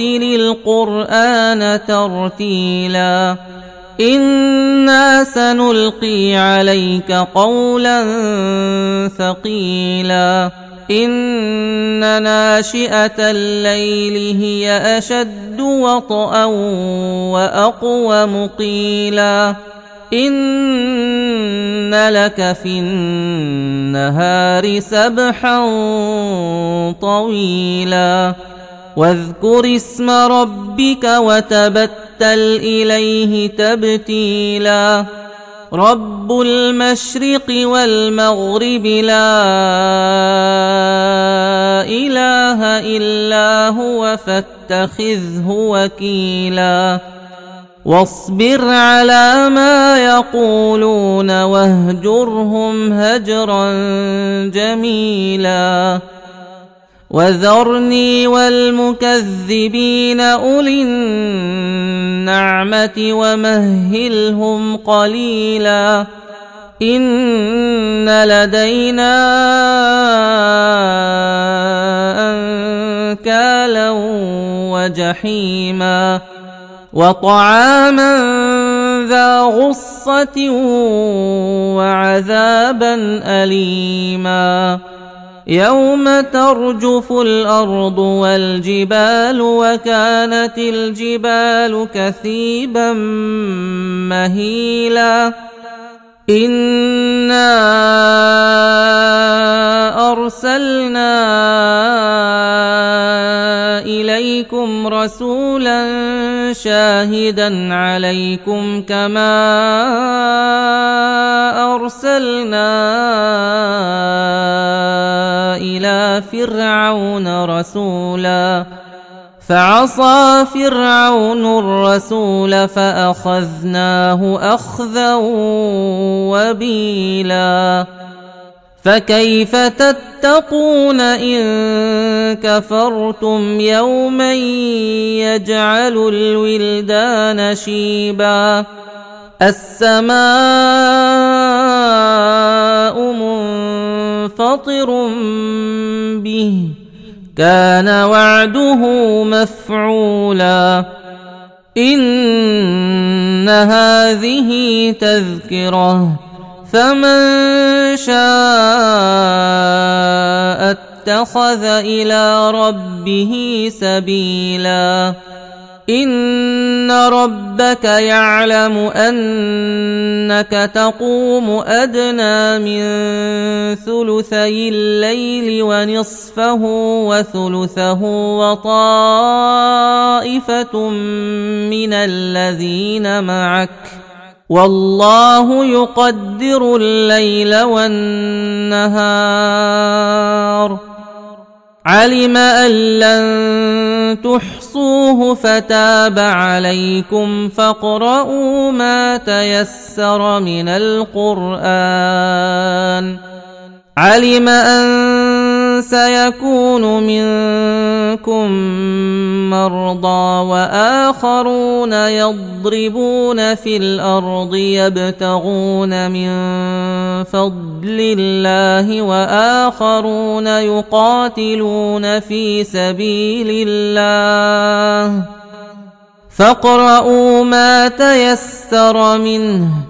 القرآن ترتيلا. إنا سنلقي عليك قولا ثقيلا. إن ناشئة الليل هي أشد وطئا واقوم قيلا إن لك في النهار سبحا طويلا. واذكر اسم ربك وتبتل إليه تبتيلا. رب المشرق والمغرب لا إله إلا هو فاتخذه وكيلا. واصبر على ما يقولون واهجرهم هجرا جميلا. وذرني والمكذبين أولي النعمة ومهلهم قليلا إن لدينا أنكالا وجحيما وطعاما ذا غصة وعذابا أليما يوم ترجف الأرض والجبال وكانت الجبال كثيبا مهيلا. إنا أرسلنا إليكم رسولا شاهدا عليكم كما أرسلنا فرعون رسولا فعصى فرعون الرسول فأخذناه أخذا وبيلا فكيف تتقون إن كفرتم يوما يجعل الولدان شيبا السماء منفطر به كان وعده مفعولا. إن هذه تذكرة فمن شاء اتخذ إلى ربه سبيلا. ان ربك يعلم انك تقوم ادنى من ثلثي الليل ونصفه وثلثه وطائفه من الذين معك والله يقدر الليل والنهار علم ان لن تحصوه فتاب عليكم فاقرؤوا ما تيسر من القرآن. علم أن سيكون منكم مرضى وآخرون يضربون في الأرض يبتغون من فضل الله وآخرون يقاتلون في سبيل الله فاقرؤوا ما تيسر منه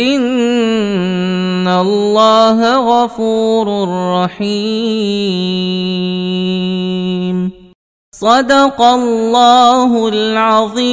ان الله غفور رحيم. صدق الله العظيم.